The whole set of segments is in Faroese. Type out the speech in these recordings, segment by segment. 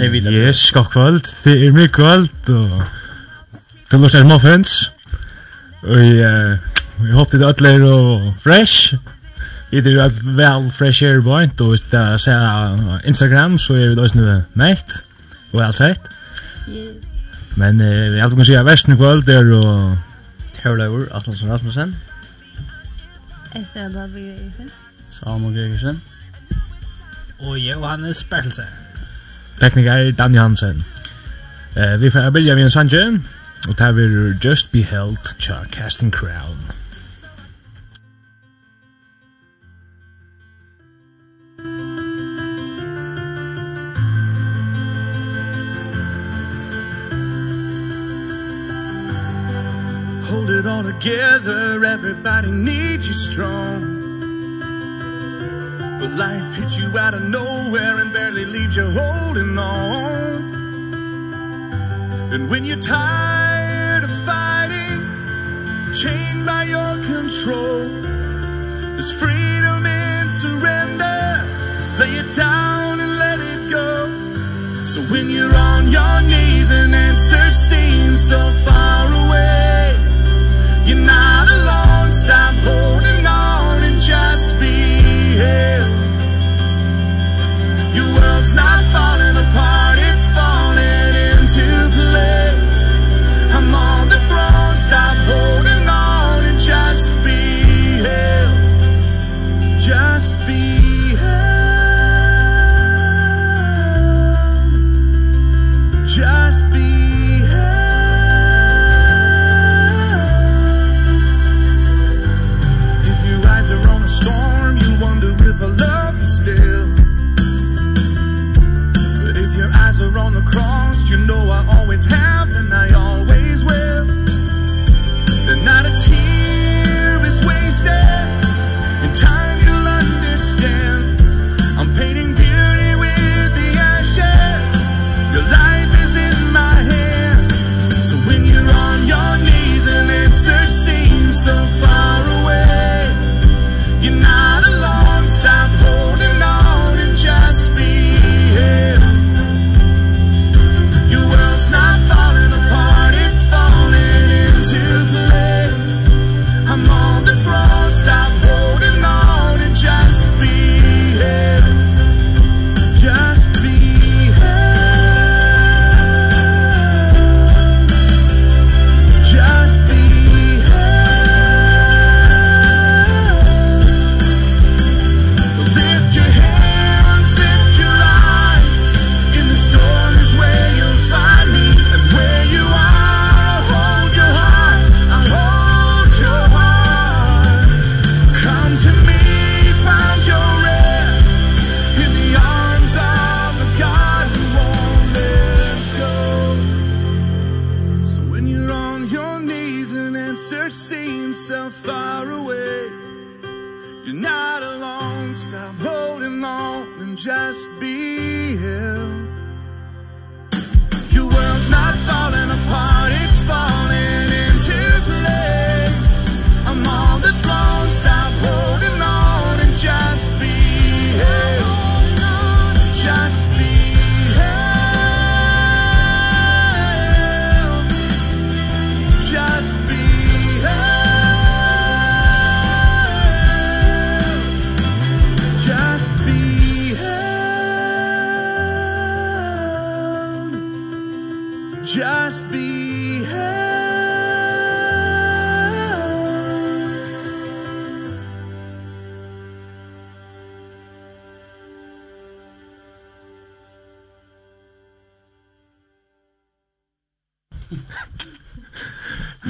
det vet jag. Yes, god kväll. Det är mycket kväll och det låter muffins. Och jag hoppas er alla fresh. Jeg tror at vel fresh air point, og hvis jeg ser Instagram, så er det også noe mekt, og alt sett. Men eh, jeg kan si at versen i kvöld er og... Tørlaugur, Atlansen Rasmussen. Esther Advad Gregersen. Salmo Gregersen. Og Johannes Bertelsen. Tekniker Dan Hansen. Eh, vi får börja med en sanje og tar vi Just Be Held, Casting Crown. it all together. Everybody needs you strong. But life hits you out of nowhere And barely leaves you holding on. And when you're tired of fighting Chained by your control There's freedom in surrender. Lay it down and let it go. So when you're on your knees And answer seems so far away. You're not alone, stop holding on and just be here. Your world's not falling apart, it's falling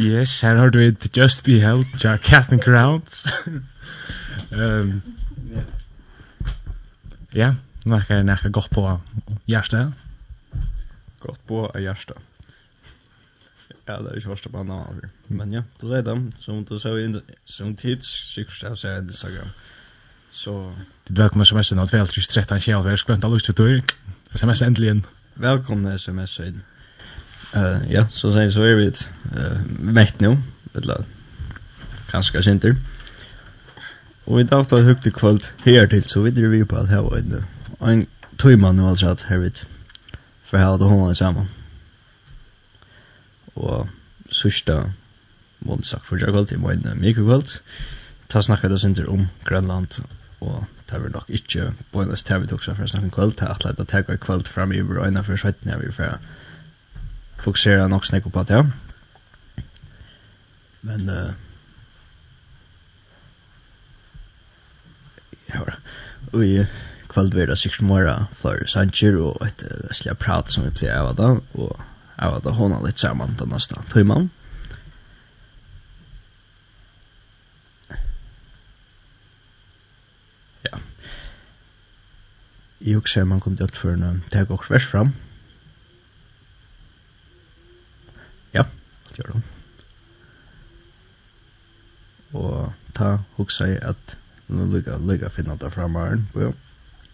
Yes, her har du et Just Be Held, ja, Casting Crowns. um, ja, nekka er nekka godt på hjertet. Godt på hjertet. Ja, det er ikke første på annen Men ja, du sier det, som du sa sier, som tids, sikkert jeg ser Instagram. Så... Det bør komme sms-en av 12.13.20, skvent av ut til tur. Sms endelig inn. Velkomne sms-en. Eh ja, så sen så är vi ett eh mätt nu, eller kanske center. Och vi tar ett högt kväll här till så vidare vi på att ha en en timma nu alltså att här vet för hela det hon samman. Och sista måndag för jag kväll i min mikrokväll. Ta snacka då center om Grönland och tar vi nok ikke på en løs tar vi tog seg for å snakke en kvöld, at tar frem i over för for 17 vi för fokusera nok snäck på det. Men eh ja. Oj, i kväll blir det sex mera för Sanchez och ett släpp prat som vi plejer av då och av då hon har lite samman den nästa timman. Ja. Jag man kunde gjort för en tag och vers fram. gjør det. Og ta huksa jeg at nå lykka, lykka finna det fra maren, jo.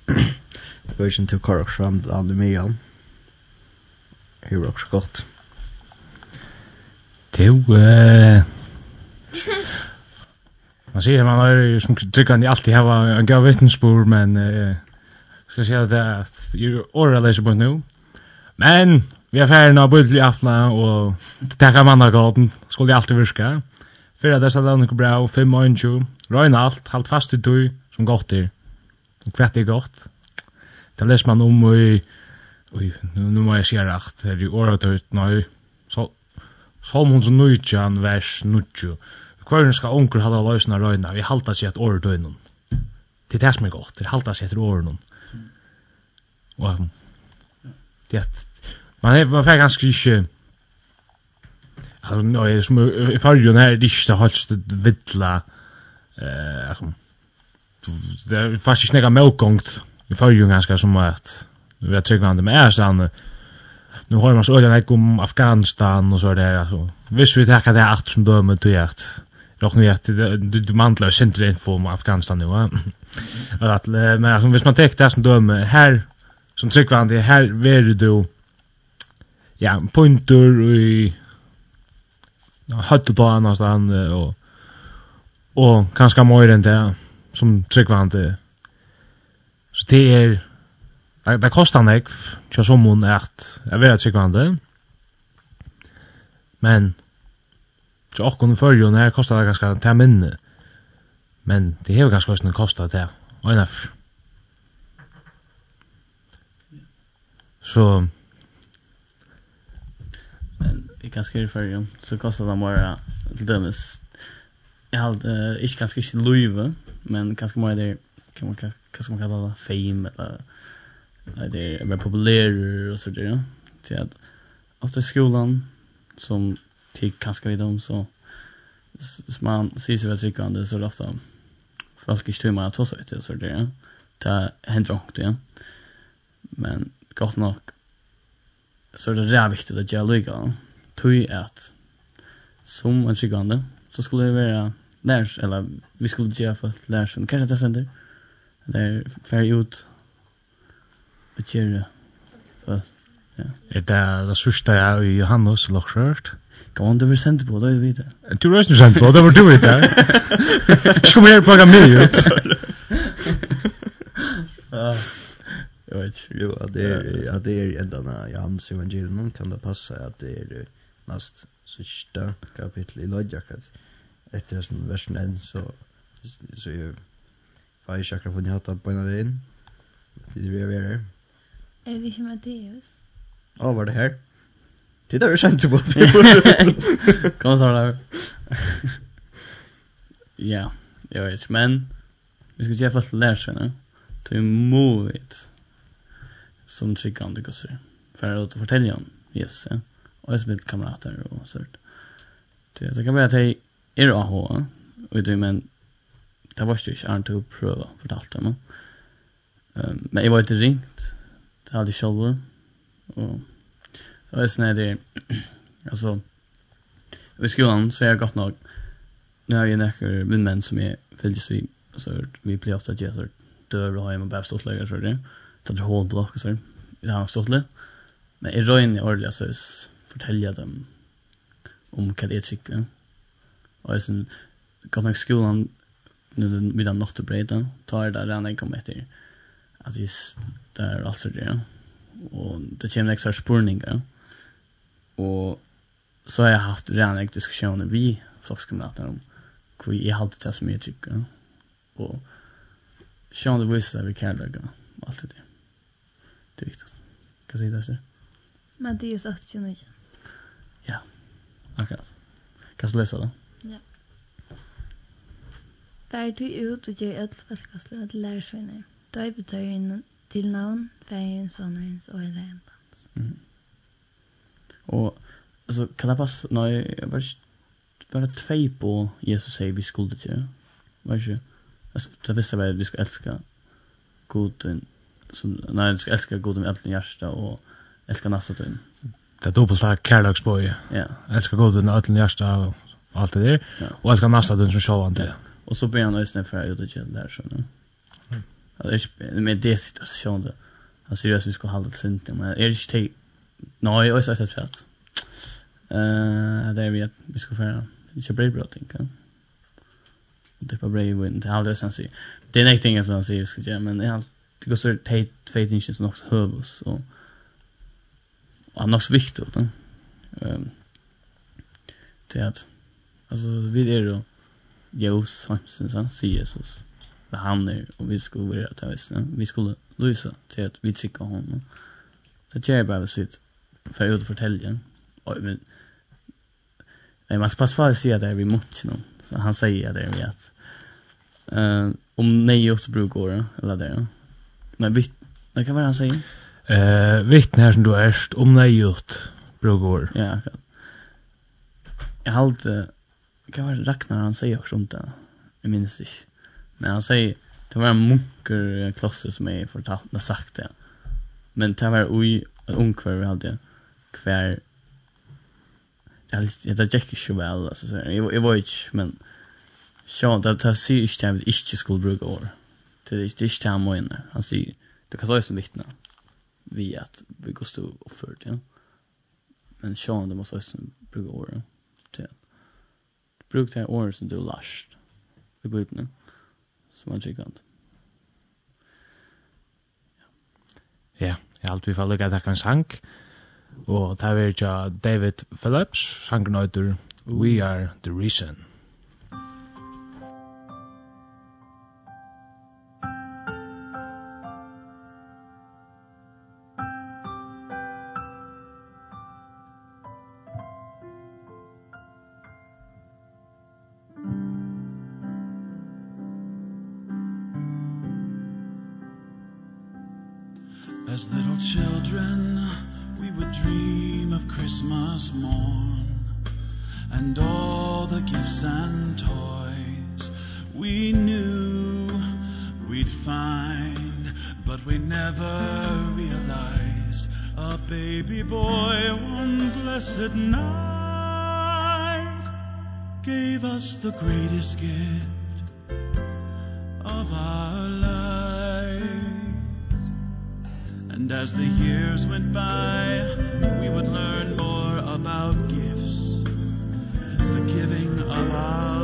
Det var ikke til korrekt fram til andre andemian. Det var også godt. Det var... Man sier man er som tryggande i alltid hava en gav vittnesbor, men eh skal jeg si at det er året leser på nu. Men Vi er ferdig nå, bøyblid i aftna, og takk av mandagotten, skulle jeg alltid virke. Fyra at dessa lønning bra, og fem og inntju, røyne alt, halt fast i tui, som godt er. Og Kvett er godt. Det leser man om i, ui, nu nu må jeg sier rakt, er i året ut, nøy, Salmons nujtjan vers nujtju. Hverjum skal onkur halda løysna røyna, vi halda seg et året døgnum. Det er det som er godt, det er halda seg etter året Og det er Man, man får ganske ikke... Alltså, no, som i förrjun här, det är inte helt vidla... Uh, det är faktiskt inte medgångt i förrjun ganska som att... Vi har tryggvande med ärstan. Nu har man så ögon här om Afghanistan och så där. Alltså. Visst vi tackar det här som dömer till att... Jag nu att du mantlar center info om Afghanistan nu. Att men alltså, hvis man tar det som dömer här som tryggande här är du ja, pointer i hötte på annars där och och kanske mer än det som tryckvante. Så det är det, det kostar nek så som hon er at jeg vet tryckvante. Men så och kon för ju när kostar det ganske til minne. Men det är ganska kostar kostar det. Och när Så i ganske i färgen så kostar det bara til dømes. Jeg hade uh, ikke ganske ikke løyve, men ganske mer der, kan man kanske man kallar det? Fame eller nej det er mer populärt og så där så att efter skolan som til ganska vid om, så hvis man ser sig väl tryckande så er det ofte folk ikke tror man att ta sig og så där det hender också ja. Men godt nok, så er det är viktigt att jag lyckas tui at som en tryggande så skulle det vara lärs eller vi skulle ge för lärs en kanske det center där fair ut att göra för ja är det det sista jag i Johannes lockskört Kom on, du vill sända på det, du vet det. Du röst nu sända på det, var du vet det. Jag ska mer plugga med ut. Jag vet inte, jo, att det är ändarna i hans evangelium kan det passa att det är näst sista kapitel i Lodjakat. Efter den versen en så så är Fai chakra från hjärtat på ena vägen. Det är det vi är där. Är det inte Matteus? Ja, var det här? Det där är sent på det. Kom så där. Ja, jag vet, men vi ska ju fast lära sig nu. Ta emot som tryggande gossar. För att fortälja om Jesus. Ja och jag spelat kamrater och sånt. Det det kan vara att jag är av och det men det var ju inte att prova för allt det men. Ehm men jag var inte ringt. Det hade jag själv och så är snä det alltså i skolan så är jag gott nog nu har jag några män som är fylls vi så vi blir ofta jag så dör och hem och bara stått lägger så det tar hål block så det har stått lite men i röjn i ordliga så fortelja dem om hva det er sikker. Og jeg synes, godt nok skolen, nu vid den nottebreda, tar där der enn kom efter att jeg där alltså det, och det kommer extra spurningar, och så har jag haft redan en diskussion vi flockskamrater om hur jag hadde det som jag tycker och sjån det viser vi kan lägga allt det. Det är viktigt. Kan säga det, så Men det er sagt ikke noe Akkurat. Kan du läsa det? Ja. Fær du ut og gjør ødel velkastlig til lærersvinner. Da betyr inn til navn, færgen, sonerens og hele hendans. Mm. Og, altså, kan det passe, nei, jeg var ikke bare tvei på Jesus sier vi skulle ikke, var ikke, altså, det visste jeg bare at vi skulle elske goden, som, nei, vi skulle elske goden med alt i hjertet og elske nastet inn det er dobbelt av kærlagsbøye. Ja. Jeg gå god den ødelen hjerte og alt det der. Ja. Og jeg skal nasta den som sjåvan til. Og så blir han øyne for jeg gjorde det der, sånn. Mm. Det er ikke, det situation då. det. Han sier at vi skal halde til sint, men er ikke til, nei, jeg har sett fett. Uh, det er vi at vi skal fære, ikke brei bra ting, kan? Det er bare brei vinn, det er aldri han sier. Det er nek som han sier, skal jeg, men det det går så teit, tveit, tveit, tveit, tveit, tveit, tveit, tveit, tveit, tveit, annars viktigt då. ehm det att alltså vi är då Jesus Samson så säger Jesus det han är och vi skulle vara att visst vi skulle lösa till att vi tycker honom så jag bara sitt för att fortälja och men Nej, man ska passa på att säga det här vid motchen. Så han säger det här vid att eh, om nej också brukar det, eller det. Men vi, det kan vara han säger. Eh, vittne här som du ärst om nejut brukar. Ja, akkurat. Jag har halt kan vara Ragnar han säger också om det. Jag minns inte. Men han säger det var en munker kloster som jag fortalt har sagt det. Men det var oj en ungkvar vi hade kvar Det det gick så väl alltså så jag jag var inte... men så det det ser ju inte att det inte skulle bruka år. Det är inte det han med inne. Han säger du kan säga som vittne vi att vi går stå och för det. Men Sean det måste också bruka til at Bruk det året som du last. i blir som er tryggant. Ja, jeg har alltid for lukket takk en sang, og det er jo David Phillips, sangen We Are The Reason. the greatest gift of our lives. And as the years went by we would learn more about gifts the giving of our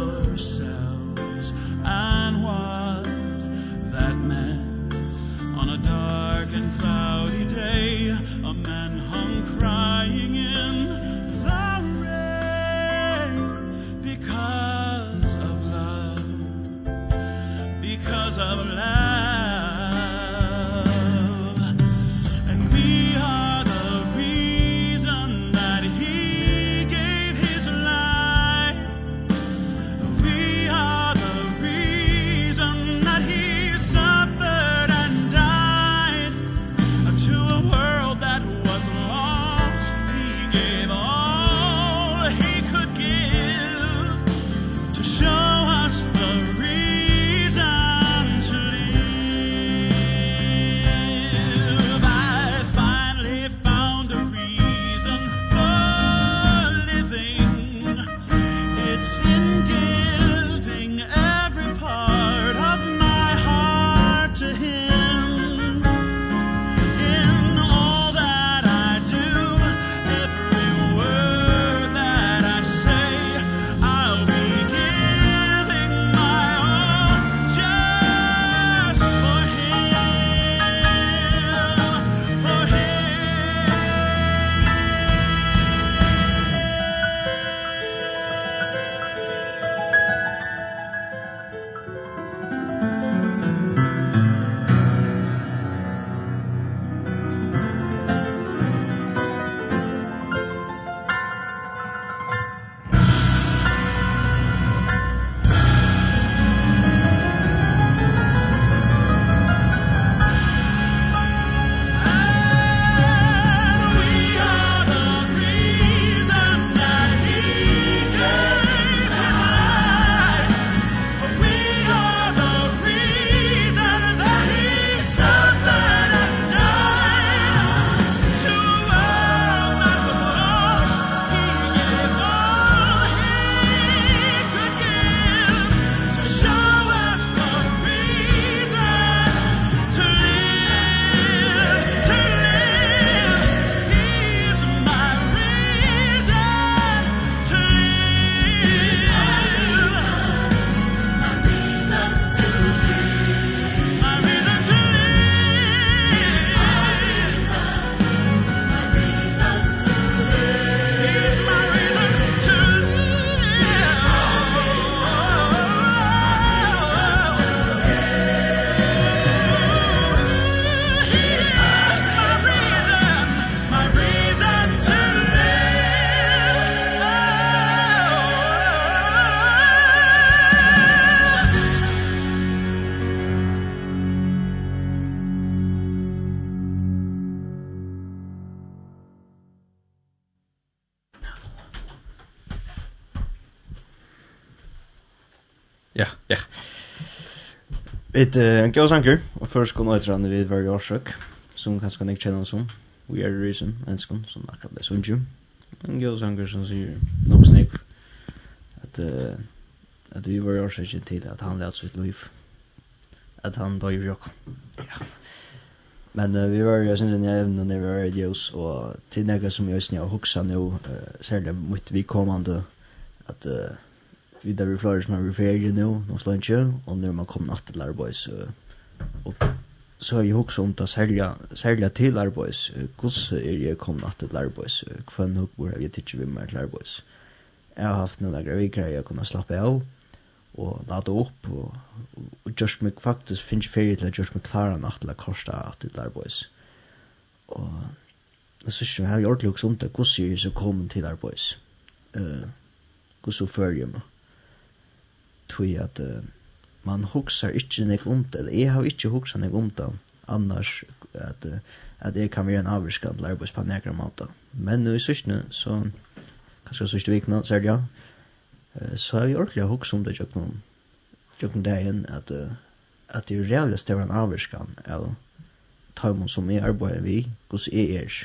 Et en god sanker, og først kom etter han vid varje årsøk, som kanske kan ikke kjenner som, We Are The Reason, enskon, som akkurat det sunnkju. En god sanker som sier nok snakk, at, uh, at vi var årsøk til at han lät sitt liv, at han døy ju jokk. Ja. Men uh, vi var jo synes jeg evne når vi var i og til som jeg snig och hoksa nå, uh, særlig mot vi kommande, at uh, vi där vi flyr som er i nu nå, noen slags, och när man kommer natt til arbeid, uh, och så har jeg også om sälja till arbois arbeid, hvordan er jeg kommet natt til arbeid, hvem nok hvor jeg tidser vi med til arbeid. jag har haft några grejer viker jeg kunne slappe av, og lade upp og, og just mig faktisk finnes ferie til at just mig klara natt til å koste til arbeid. Og Jeg synes ikke, jeg har gjort litt om det, hvordan jeg så kom til arbeid. Uh, hvordan fører jeg meg? tog at uh, man hugsar ikkje nek om det, eller jeg har ikkje hugsar nek om det, annars at, uh, at jeg kan være en avvirskad lærbois på nekra måte. Men nu i sysne, så kanskje sysne vikna, så er det ja, uh, så har jeg ordentlig hugsar om det tjokken, tjokken dagen, at, uh, at det er reellig større en avvirskad, eller taimon som jeg arbeider vi, hos jeg er.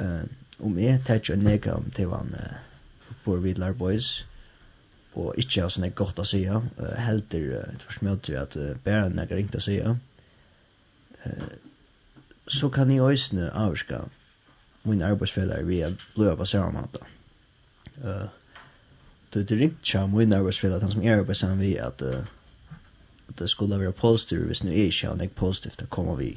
Uh, om jeg tar ikke en nekam til han uh, på Riddler Boys, og ikke har sånn godt å si uh, helter uh, et forsmøter at uh, bare når jeg ringte å si uh, så kan jeg øsne avvarska min arbeidsfeller vi er blod på samme måte uh, det er ringt ikke min arbeidsfeller at han som er arbeidsen vi at, uh, at det skulle være positivt hvis nu er ikke han ikke positivt da kommer vi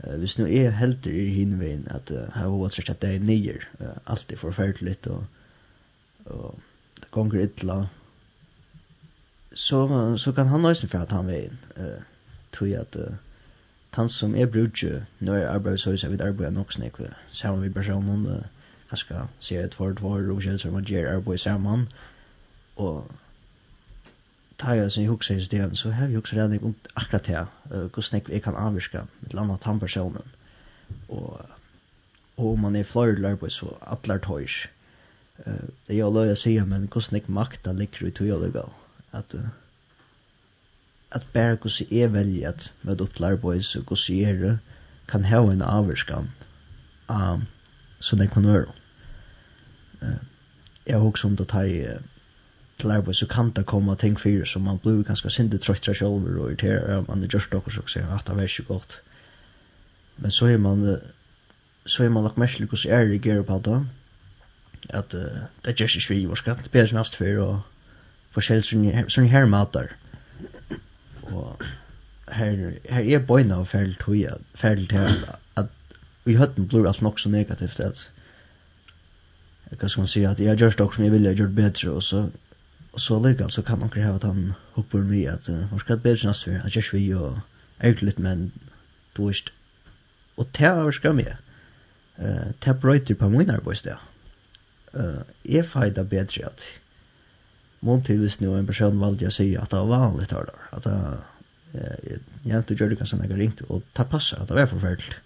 Uh, hvis nu er helter i hinveien at uh, her var det at det er nyer, uh, alltid forferdelig og, og gongur illa, så, så kan han nøysen for at han veien, uh, tog at uh, han som er brudje, nå er så er vi arbeide nok snek, sammen med personen, uh, kanskje sier et for et for, og kjell som man gjør arbeid sammen, og tar jeg sin hukse i stedet, så har vi hukse redning om akkurat det, uh, hvordan vi kan avvirke med et annet han personen, og, og om man er flere arbeid, så atler tøys, det jag låter säga men kost nek makta ligger i tog jag att att bara hur så är väl att med upplar boys och hur så är det kan ha en avskan um så det kan vara eh jag har också om det här till så kan det komma ting för som man blir ganska synde trött själv och irriterad. Man det just också så att det är så gott. Men så är man så är man lagt mest hur så är det på det at uh, det gjørs ikke vi, hvor skatt bedre som avstfyr, og forskjellig sånne her matar. Og her, her er bøyna og ferdig tog, ferdig til at at i høtten blir alt nok så negativt at hva skal man si, at jeg gjør det som jeg vil, jeg gjør det bedre, og så og så lika så kan man kräva at han hopper mye, at uh, man ska bedre snast for, at jag svi och ärligt men du visst og det har skam jeg. Det brøyter på min arbeidsdag. ja uh, er feida bedre at mån til hvis nå en person valgte å si at det var vanligt her der, at det jeg ikke gjør det kanskje når jeg ringte, og det passer at det var forferdelig.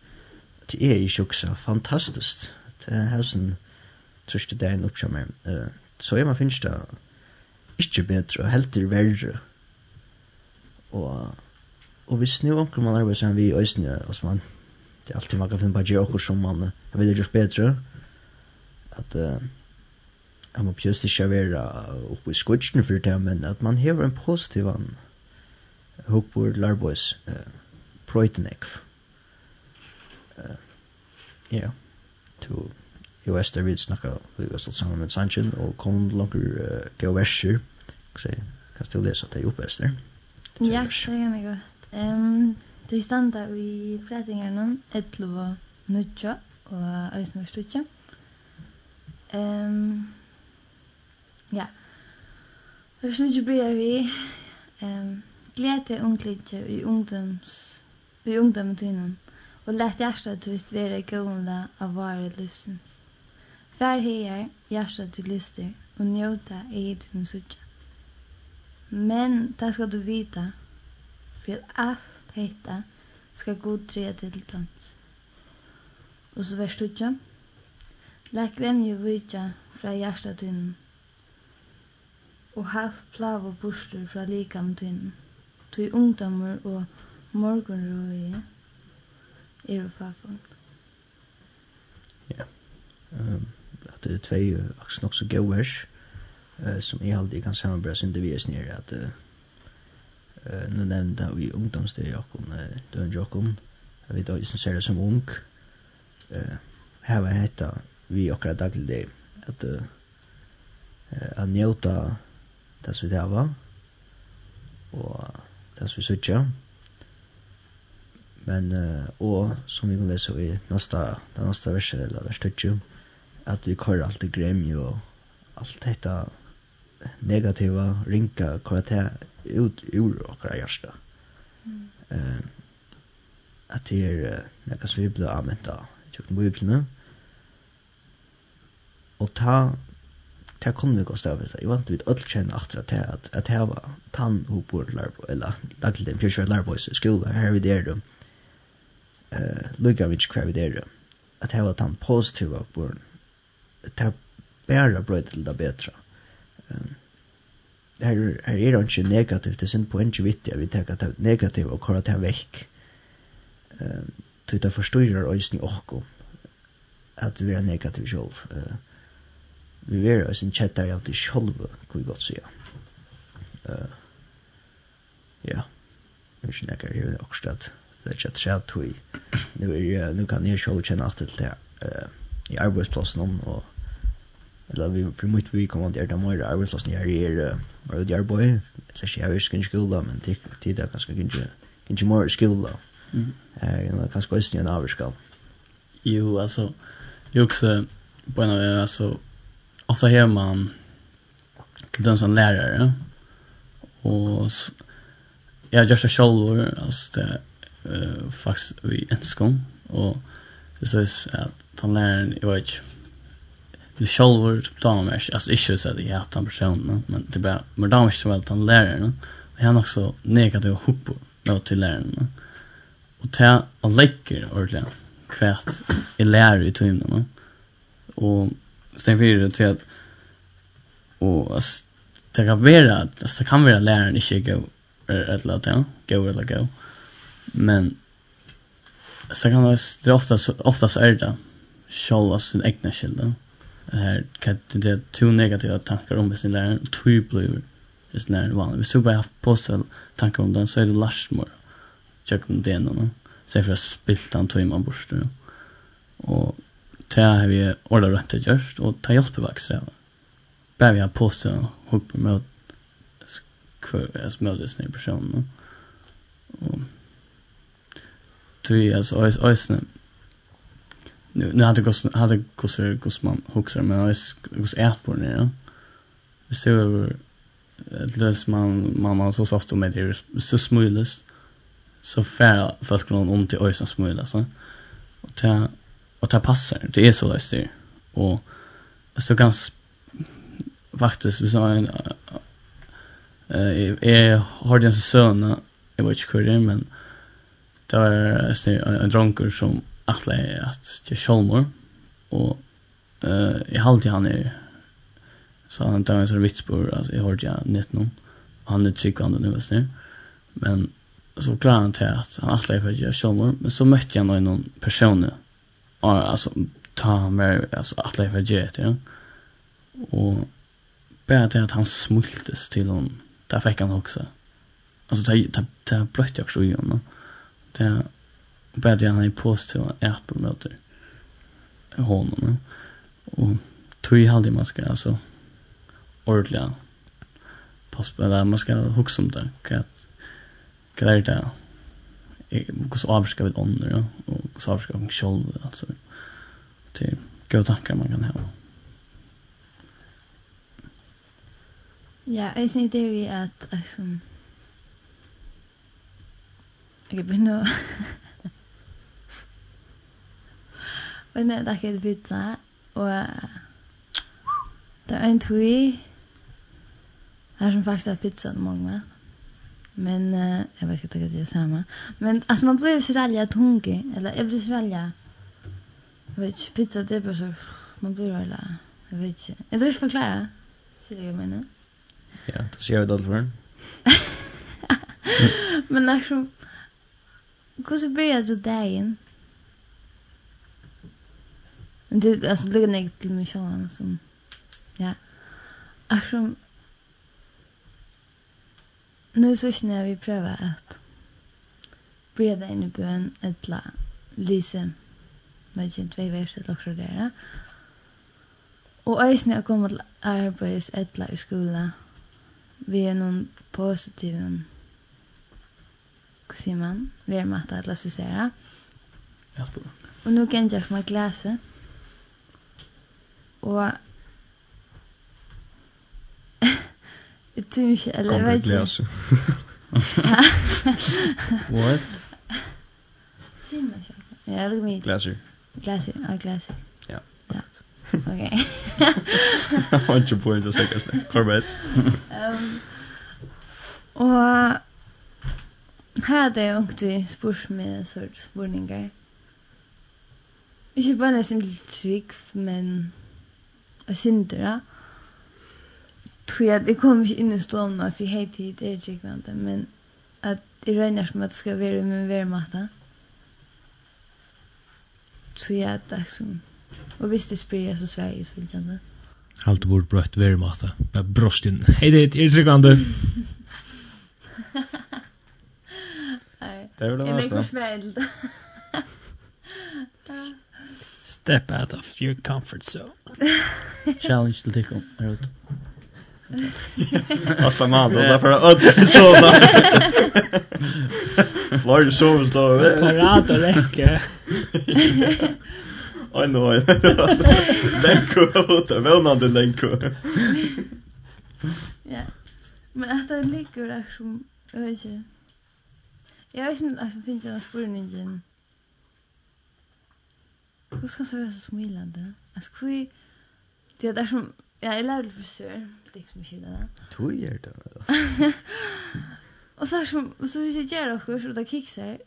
Det er ikke også fantastisk. Det er helsen trøste det en oppkjømmer. Uh, så er man finnes det ikke bedre, og helt til verre. Og, og hvis nå omkring man arbeider sammen vi i Øysene, og som man, det er alltid man kan finne på å gjøre okkur som man, jeg vil gjøre bedre, og at uh, jeg må pjøst ikke være oppe i skutsen for det, men at man hever en positiv an hopper larbois uh, prøytenekv. Uh, ja, to jo ester vi snakka vi har stått sammen med Sanchin og kom langer uh, geoverser så kan du lese at det er oppe ester? Ja, det kan jeg godt. Um, det er standa i fredingarna 11 og 9 og 11 og 11 Ehm ja. Jag syns ju bra vi. Ehm glädje unglige i ungdoms i ungdomstiden och lätt hjärtat tutt vara gående av våra livsens. Fär här hjärta till lyster och njuta i din sucha. Men det ska du vita för att allt detta ska god tre till tons. Och så värst du Lek gremjið víkja fra hjarta tínum og hals plav og burtur fra likam tynn. Tui ungdómur og morgunroði eru fáfung. Ja. Ehm at det er tvei aks nok så goers eh som i halde kan samarbeta sin devis ner at eh nu nämnde vi ungdomsdag Jakob när då Jakob vi då ju som ser det som ung eh här var detta vi akkurat daglig det at uh, att njuta det så vi hava och det så vi sutja men uh, og som vi kan lese i nästa den nästa versen eller vers 20 at vi kvar alt det gremi og alt dette negativa rinka kvar det ut ur okkara hjärsta mm. uh, at det er uh, nekka som vi blei avmenta i tjokken på og ta ta kunnu við stav við. Eg vant við öll kenna aftur at at at hava tann hopur larbo eller lagt dem pure larboys skúla her við der dum. Eh lukar við kvar der. At hava tann positive of burn. Ta bæra brøð til det betra. Ehm her her er det ikke negativt, det er sin poeng vitt, jeg vil tenke at det negativt og kåre det vekk. Um, så det og øyne åkken at vi er negativ selv. Uh, vi vera sin kjettar av det sjolve, kan vi godt sija. Uh, ja, vi er snakkar her i Åkstad, det er kjettar av tog, nu, er, nu kan jeg sjolv kjenne at det det uh, i arbeidsplassen om, og eller vi för mycket vi kommer att göra mer arbetslösa när jag är var det jag boy så jag är skin skill då men det det där kanske inte inte mer skill Mm. eh jag kan skojs en avskall Jo, alltså jag också på en av, alltså ofta hör man till den som lärare och jag har gjort det själv alltså det uh, faktiskt i enskom och det sägs att han läraren jag vet inte Det själva typ damer, alltså inte så att jag hatar personen, men det är bara, men damer som väl han läraren, och han också negativ hoppor något till läraren. Och ta och lägger ordentligt kvärt i lärare i timmen. Och sen för till att och det kan vara att det kan vara läraren inte gå eller att ja, gå eller gå. Men så kan det oftast, oftast är det själva sin egna skilda. Det här kan det är två negativa tankar om sin lärare och två blir sin det vanlig. Hvis du bara har påstått tankar om den så är det larsmor. Tjöken den och så för att spilta en två man. Och det har vi ordet rett og gjørst, og det hjelper vaks det. Bare vi har påstå og hukk på møt, altså møtes disse personene. Og tui, altså, øysene, nu, nu hadde gos, hadde gos, gos man huxar men øys, gos et på den, ja. Vi ser jo, løs man, man mamma, så soft og med det, så smulest, så færre folk någon om till øysene smulest, så. Och til och det passar. Det är så där styr. Och så kan faktiskt vi sa en eh jag har den son jag vet inte hur det men det var en dronker som attle att jag självmord och eh jag hållt han är så han tar en sån vitsbur alltså jag hörde jag net någon han är tryckande nu vet ni men så klarar han till att han attle för jag självmord men så mötte jag någon person och alltså ta mer alltså att leva jet ja. Och bara det att han smultes till hon där fick han också. Alltså det det det blötte också i honom. Det bara det han är positiv att på möter honom och tror jag aldrig man ska alltså ordentligt pass på det man ska huxa om det kan kan det? där hur så avska vi ånder ja? och hur så avska vi själv alltså till goda tankar man kan ha. Ja, jeg synes det er ju at alltså jeg begynner å Men det er ikke et byta og det er en tui här som faktisk er pizza den morgonen Men uh, jag vet inte vad det är samma. Men alltså man blir så ralja hungrig. Eller jag blir så ralja. Jag vet inte, pizza det är så. Man blir ralja. Jag vet inte. Jag tror inte förklara. Ser jag menar? Ja, då ser jag det för. Men liksom. Hur börjar du dagen? Det alltså det ligger ner till mig själv som ja. Alltså nu så känner vi pröva att breda in i bön etla lise med gen två verser och så där. Och ösna kommer komma till arbets etla i skola vi är någon positiv en hur man? Vi är matta att läsa sig Ja, spår. Och nu kan jag få mig gläsa. Och Utumki, eller jag vet inte. What? Sinna Ja, det kommer hit. Glaser. Glaser, ja, glaser. Ja. Ja. Okej. Jag har inte på inte säkert snäck. Korrekt. Ehm. Och här det är också det spurs med sorts spurningar. Ikke bare nesten litt trygg, men jeg synder det tror jag det kommer inte in i stolen att säga hej till det är tjekvande men att det regnar som att det ska vara med värmatta så jag att det som och visst det spyr spyrir så Sverige så vill jag inte Halt bort brött värmatta med brosten hej det är tjekvande Det är väl det värsta. Jag lägger Step out of your comfort zone. Challenge till Tikkum. Asta man, då därför för öd så där. Flor så så där. Parat och räcke. Oj nu. Lenko ut, välnande lenko. Ja. Men att det ligger där som jag vet inte. Jag vet inte, alltså finns det någon spurning Hur ska så vara så smilande? Alltså, hur... Det är där som... Ja, jag lärde frisör helt liksom ikke det. Tog gjør det. Och så här som, så hvis jeg gjør dere, så da kikser,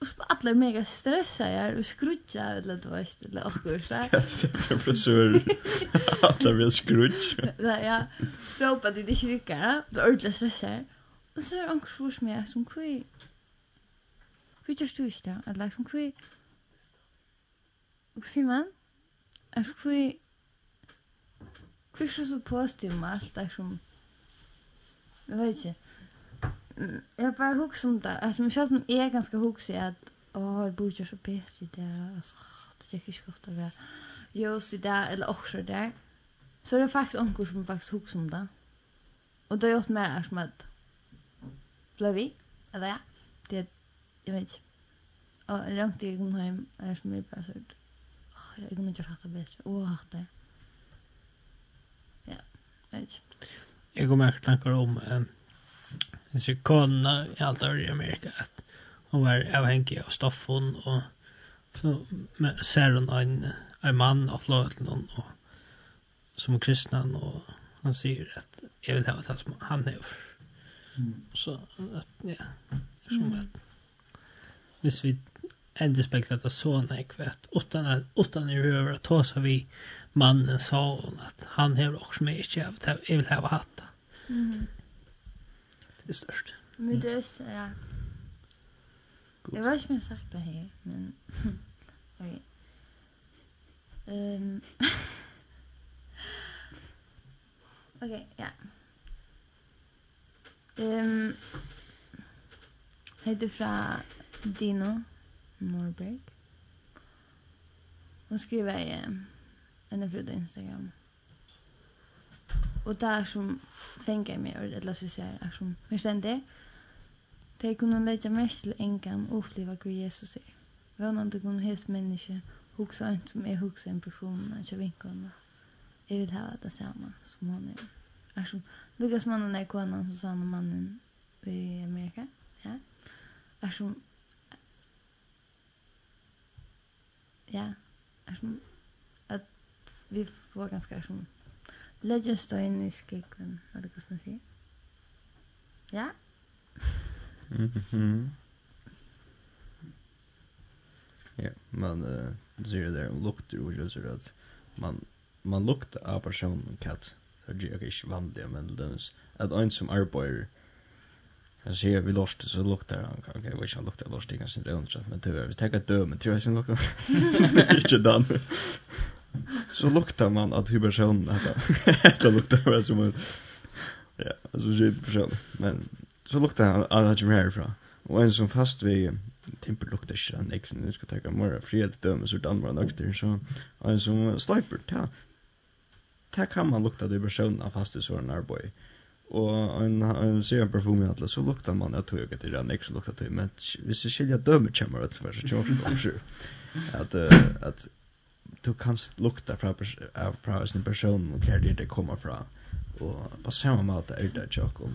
Och så alla är mega stressade jeg, og skrutja, eller du vet, eller dere, så. Ja, det er professor. Alla blir skrutja. Ja ja. Råpa til det inte rykker. Det är ordentligt stressa Och Og så er anker spørs meg, som kvi, kvi gjørs du inte, att eller som kvi, Och kvi, man, er kvi, Hvorfor så positiv med alt det som... Jeg vet ikke. Jeg bare husker om det. Altså, men selv om jeg er ganske husker at åh, jeg burde gjøre så bedre i det. Altså, det er ikke godt å være. Gjøres i det, eller også der. Så er det faktisk onker som faktisk husker om det. Og det har gjort mer som at ble vi, eller ja, det, jeg vet ikke. Og langt jeg kom hjem, er som jeg bare sånn, åh, jeg kunne ikke hatt det bedre, Åh, hatt det. Jag kommer att tankar om en en sekunda i allt över i Amerika att hon var avhängig av stoffen, och så med, ser hon en, en man av flöten och som är kristnan och han säger att jag vill ha det som han är mm. så att ja som mm. att hvis vi ändå speklar att såna är utan att utan i över att ta så vi mannen sa hon att han har också med inte av det jag vill ha hatt. Mm. Det är störst. Mm. Men det är så, ja. Jag vet inte om jag sagt det här, men... Okej. Ehm... Okej, ja. Ehm... Heter fra Dino Norberg. Hon skriver... Eh, ända förutom Instagram. Och där som fänger mig och eller så säger jag som hur sen det. Det kunne lägga mest till enkan och uppleva hur Jesus säger. Vånan du kunde hes människa huxa inte som är huxa en person när jag vinkar Jag vill ha det samma som hon är. Alltså, Lukas mannen är kvinnan som samma mannen i Amerika. Ja. Alltså, ja. Alltså, vi får ganska som lägger stein i skeggen eller vad man säger. Ja. Mhm. Ja, man eh ser där och luktar och gör så att man man luktar av personen katt. Så det är inte vanligt men det är att en som arbetar Jag ser vi lost så luktar han kan jag vet han luktar lost inga syndrom så men det är vi tar ett döm men tror jag sen luktar. Inte dan så luktar man att hur person att det luktar väl som en ja, alltså shit person. Men så luktar han att han är härifrån. Och en som fast vid Timper luktar ikke den eksen, du skal takke mer fred döm så dan var nøkter, så en som sniper, ta, ta kan man lukta det person av fast faste såren arboy. Og en, en ser en parfum i alle, så luktar man at tog etter den eksen luktar til, men hvis jeg skiljer dømer kommer ut for, så kommer det ikke at, at du kan lukta fra, av fra sin person og hva det det kommer fra. Og på samme måte er det ikke om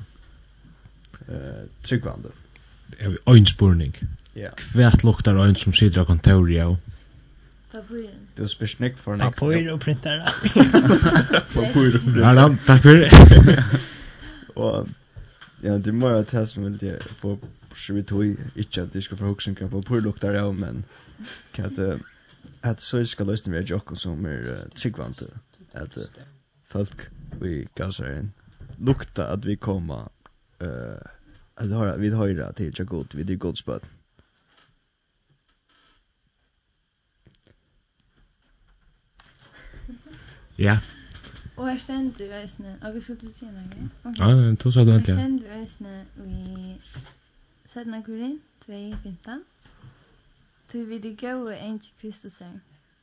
uh, tryggvande. Det er øynspurning. Ja. kvært luktar øyn som sitter av kontoret og Papiren. Du spyrs nek for nek. Papir og printer. Papir og printer. Ja, takk for det. Og ja, det må jeg ta som vil jeg få så vi tog ikke at de skal få huksen på papirlukter, ja, men kan det at så skal løsne vara jokken som er är tryggvant uh, folk vi gasar inn lukta at vi koma uh, at høyra, vi høyra til till god, vi er god spøt Ja. Og her ständer resne. og vi skal du tjena grej. Ja, nej, då sa du inte. Jag ständer resne vi Sedna kurin 2.15 tí við í góðu Kristus Kristusar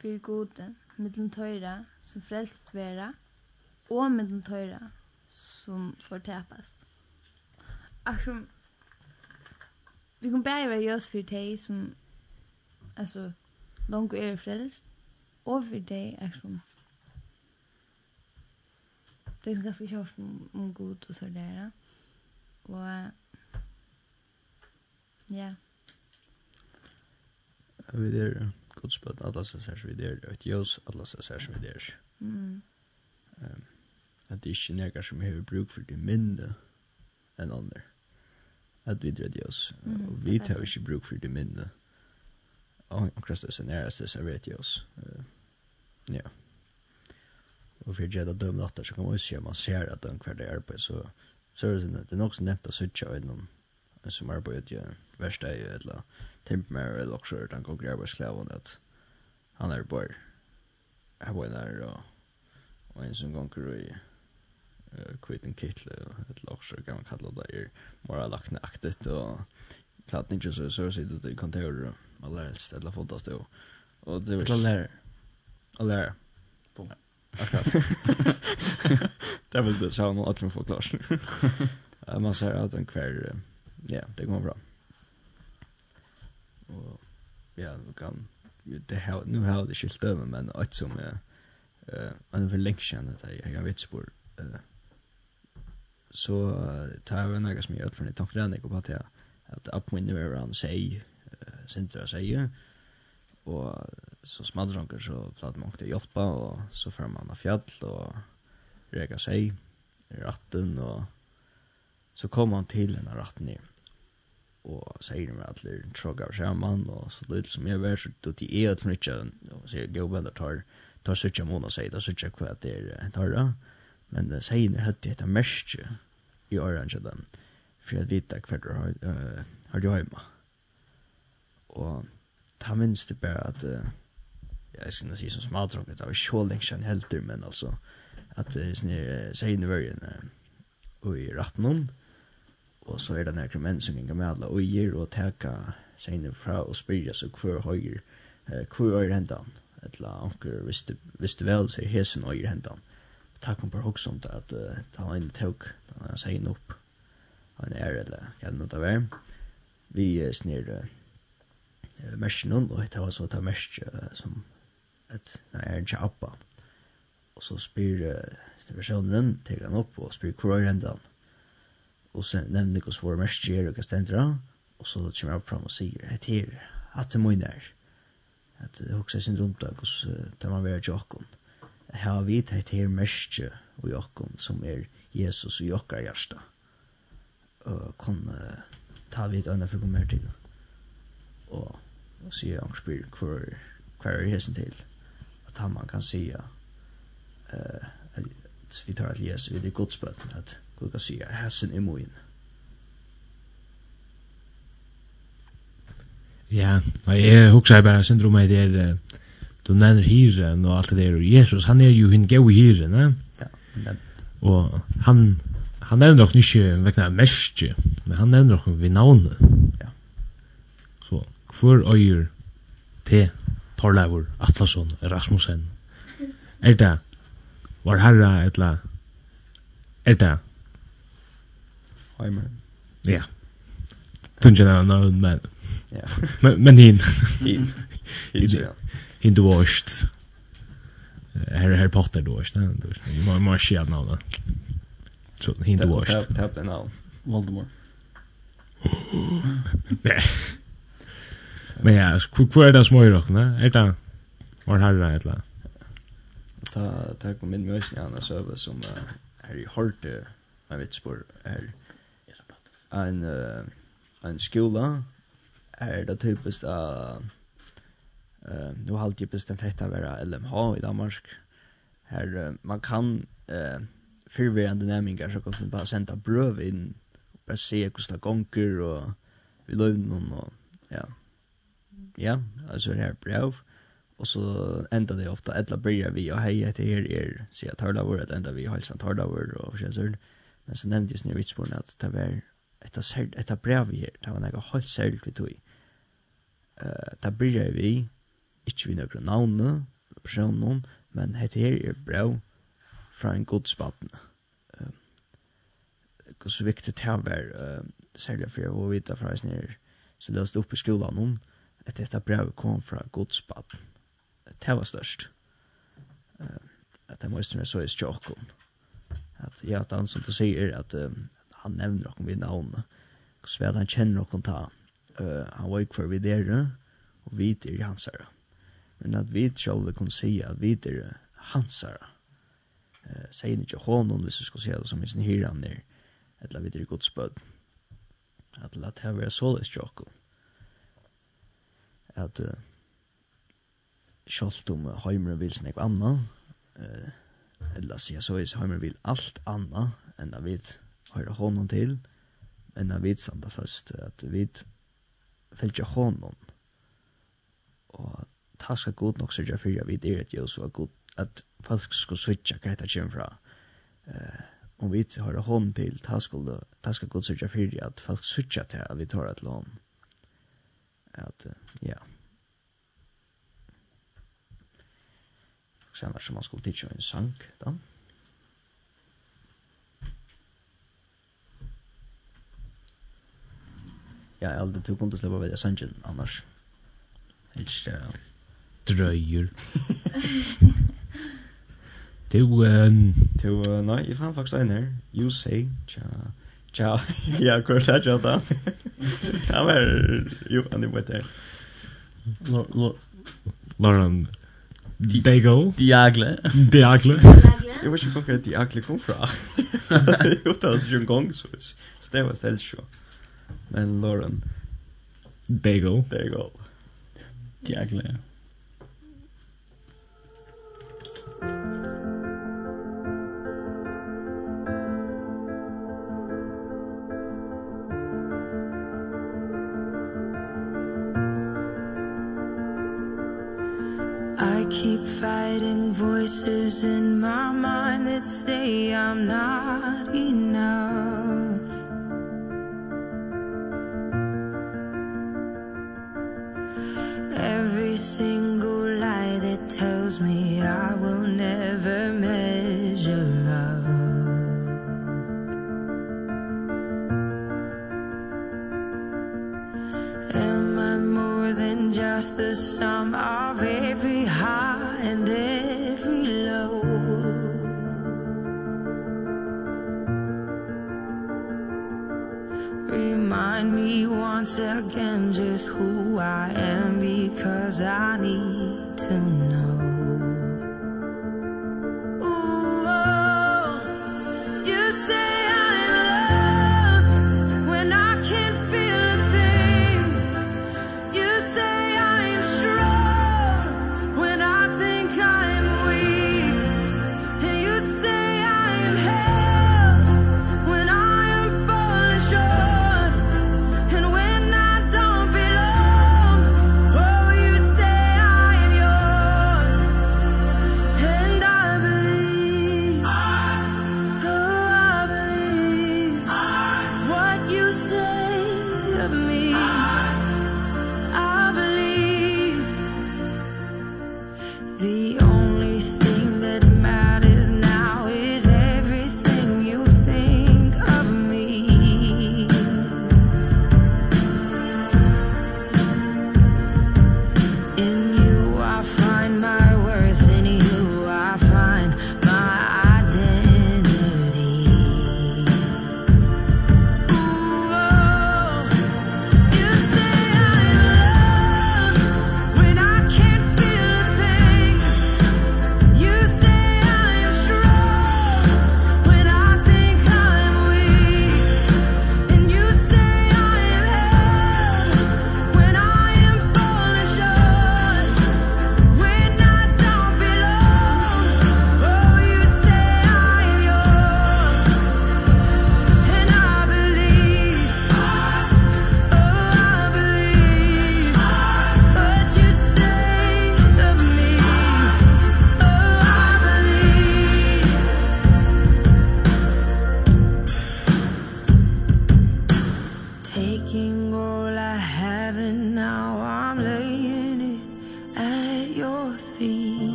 fyri gode, middelen tøyra sum frelst vera, og middelen tøyra sum fortapast. Akkum vi kan bæði vera jøs fyri tey sum altså longu er frelst og fyri tey akkum Det er ganske kjørt om god og så der. Og ja. Yeah vi er godsbøtten alla og særs vi der et jøs alla og særs vi der Mm. Um, at det ikke nekker som har bruk for det mindre enn andre. At vi dredde oss. Mm, og vi tar ikke bruk for det mindre. Og akkurat det er er det som vet oss. Ja. Og for jeg da dømme natter, så kan man også se man ser at den hver dag arbeid, så så er det, det er nok så nevnt å sitte av innom som arbeidet i verste i eller Timmer eller också att han konkurrerar på sklaven att han är bara här var där och och en som konkurrerar i uh, Quitting Kittle ett också kan man kalla det är lagt lacknaktigt och klart inte så så sitter det kan ta över alla helst eller fotast då och det vill lära bom Akkurat. Det vill det så att man får klart. Man ser att en kväll ja, det går bra og ja, vi kan det här nu har det skilt över men att som är eh en för länge sedan att jag jag vet spår eh så tar jag några som jag för det tankar när jag på att jag att up when the around say sentra säger och så smadranker så platt man inte hjälpa och så får man av fjäll och rega sig ratten och så kom han till denne ratten ner og sier med at det er tråk av skjermen, og så det som jeg var, så det er et hun og sier gubben, tar, tar sutja mån og sier, tar sutja hva det er tar da, men det sier når det etter merske i orange den, for jeg vet hva du har, uh, har du hjemme. Og ta minst det bare at, uh, jeg skal si som smadrunket, det var så lenge siden helter, men altså, at uh, sier når det var, og i ratten og så er det nærkere menn som kan med alle øyer og teka seg fra og spyrja så hver høyer hver øyer hendan eller anker hvis det vel sier hesen øyer hendan takk om på hos om det at ta en tåk da han sier opp. Han er eller hva det nå det var vi snir mersen og det var så det mersk som et nei er ikke appa og så spyr personen til han opp og spyr hvor er hendan og så nevner hos våre mersker og hva stender han, og så kommer jeg opp fram og sier, et her, at det må inn er, at det hoksa sin dumt dumta hos det man vera jokken, her vit et her merske og jokken som er Jesus og jokkar hjärsta, og kon uh, ta vit øyne for kommer til, og, og sier han spyr hver, hver er hesen til, at han man kan sier, uh, at vi tar at Jesus, vi er godsbøtten, at du kan säga hessen er moin. Ja, og jeg husker bare syndrom meg der, du nevner hyren og alt det der, og Jesus, han er jo hinn gau i hyren, ne? Ja, men... Og han, han nevner nok ikke vekna merskje, men han nevner nok vi navnet. Ja. Så, hvor øyer til Torleivur Atlasson Rasmussen? Er det, var herra etla, er det Heimer. Ja. Tunja na na men. Ja. Men men hin. Hin. Hin du varst. Harry Harry Potter då, snä. Du var mer shit nu navnet. Så hin du varst. Tap tap den av. Voldemort. Nej. Men ja, hvor er det små i rocken? Er det var herre et eller annet? Ta ta kom in med oss när han söver som i Horte, jeg vet spår här en uh, en skola är det typiskt att eh nu har jag bestämt att vara LMH i Danmark. Här uh, man kan eh uh, förvirrande nämningar så kan man bara sända bröv in och bara se hur det gånger och vi löv någon och ja. Ja, alltså det här brev och så ända det ofta alla börjar vi och hej heter er er så jag tar det vår vi hälsan tar det vår och så Men så nämndes ni vitspåren att det var etter, serd, etter brevet her, det var noe halt særlig vi tog. Uh, det bryr vi, ikkje vi noen navne, personen, men dette her er brev fra en godspattene. Uh, Hvor så viktig det var, uh, særlig for jeg var vidt fra oss nere, så det stod oppe i skolan noen, at dette brevet kom fra godspattene. Det var størst. Uh, at det måste vara så i stjåkon. at ja, at han som du sier at um, han nevner noen vi navnet. Så vel han kjenner noen ta. Uh, han var ikke for vi dere, og vi er hans herre. Men at vi selv vi kunne si at vi er hans herre. Uh, sier han ikke hånden hvis du skal si det som i sin hyrer han er, eller vi er godsbød. At la det være så til. At uh, selv om Heimer vil snakke anna, uh, eller sier så er Heimer vil alt anna enn at vi er høyre hånden til, enn jeg vet samt det først, at vi fyllt ikke hånden. Og ta skal god nok sørge for jeg vet er et jøs, og god, at folk skal sørge hva det kommer fra. Eh, om vi høyre hånden til, ta skal, ta skal god sørge for at folk sørge til at vi tar et lån. At, uh, ja. Så annars som man skulle tidsja en sang, da. Ja ja, jeg aldri tog kunde släppa vid Ascension annars. Helt uh... dröjer. Du, um... Du, uh, nej, jag fann faktiskt en här. You say, cha cha. ja, kort här, jag då. Ja men jo, han är på ett här. Lauren, Dago. Diagle. Diagle. Jag vet inte konkret Diagle kom fra. Jo, det var så en gång, så. så det var ställt så. Men Lauren. Bagel. There you go. Jäklar. Ja. I keep fighting voices in my mind that say I'm not enough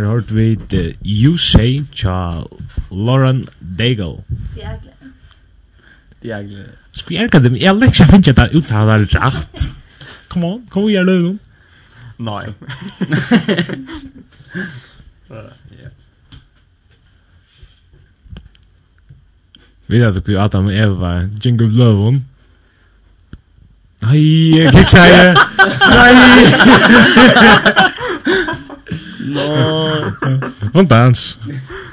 Her hørt vi The You Say Tja Lauren Daigle. Diagle. Skal jeg kan dem jeg lekja ikke finne ut av der rætt. Come on, kom vi gjerne nå. Nei. Vi vet ikke Adam og Eva, Jingle Bløvun. Nei, jeg kiksa her. Nei. Nå... Nån dans.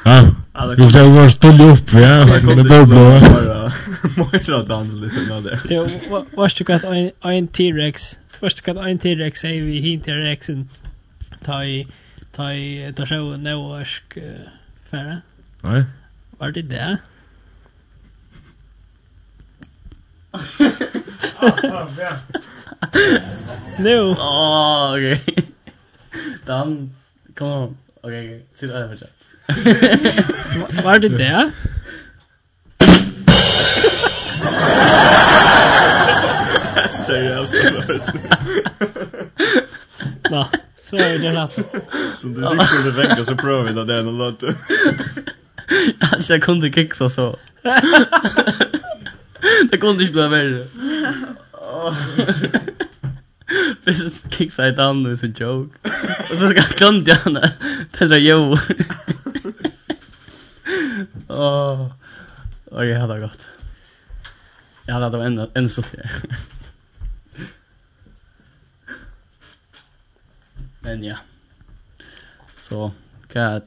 Ja. Vi får Du ser hur stolt opp, ja. Det blir bra. Måste dansa lite med det. Det var du kat en T-Rex. Först kat en T-Rex säger vi hin T-Rexen. Ta i ta i ta så nåsk färra. Nej. Var det det? Nu. Åh, okej. Dan Come on. Okay, sit down for Var det det? Stay Större avstånd. Nå, så är det alltså. Som du sitter under veckan så provar vi det där en låt. Alltså jag kunde kicksa så. Det kunde inte bli värre. This kicks I down as a joke. Och så glömde jag henne. Tänkte jo. Åh. Okej, hade det gott. Jag hade det ännu ännu så fel. Men ja. Så kat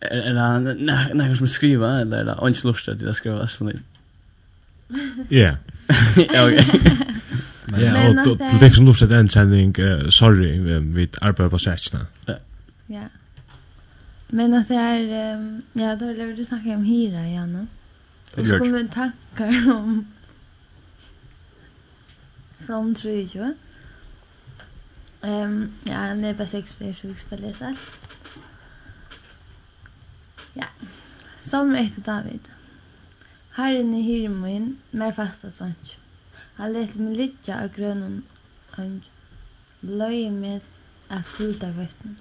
er det nej nej som skriva eller inte lust att jag skriva så Ja. Okej. Ja, och du tenker som luft en sending, sändning sorry vi arbeider på sætsna. Ja. Men att det um, ja, då lever du snacka om hyra igen nu. så kommer tankar om som tror jag. Ehm, ja, det är bara sex för sex för läsa. Ja. Salm 1 David. Herren i hyremoin, mer fasta sånt. Han letur meg liggja av grønum eingi loyvir med at fylgja vøtnum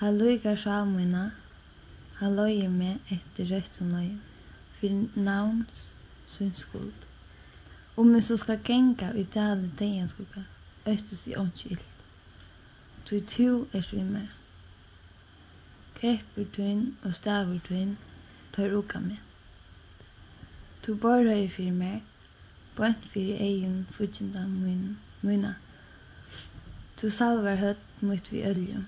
Han líkar sál han hann leiðir meg eftir røttum leiðum for navns síns skuld. Um eg so skal genga i dalen deyðans skugga øystist i einki ilt tu er ert við Kreppur tuin og stavur tuin tar uka meg. Tú borðreiðir fyri mær bønt fyrir egin fudjinda mun, muna. Tu salvar høtt mítt vi olju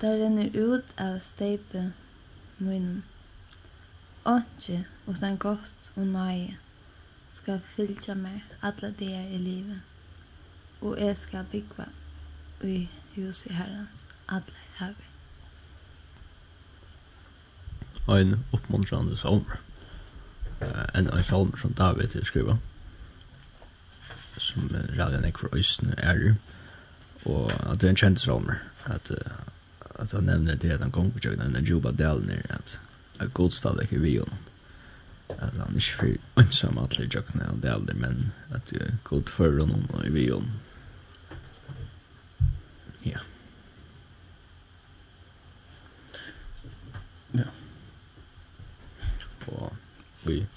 tað renner ut av steypi mínum einki uttan gott og nøye skal fylgja meg allar dagar i livet. og jeg skal búgva hus i herrens allar ævir. Ein uppmuntrande sommer en av salmer som David har skriva som uh, ræði nek for øysene er. Og at det er en kjent salmer at, at han nevner det at han kom på tjøkken enn Juba Dalen er at at godstad ikke vi honom at han ikke fyrir ønsam atler tjøkken enn Dalen men at god fyrir honom og vi honom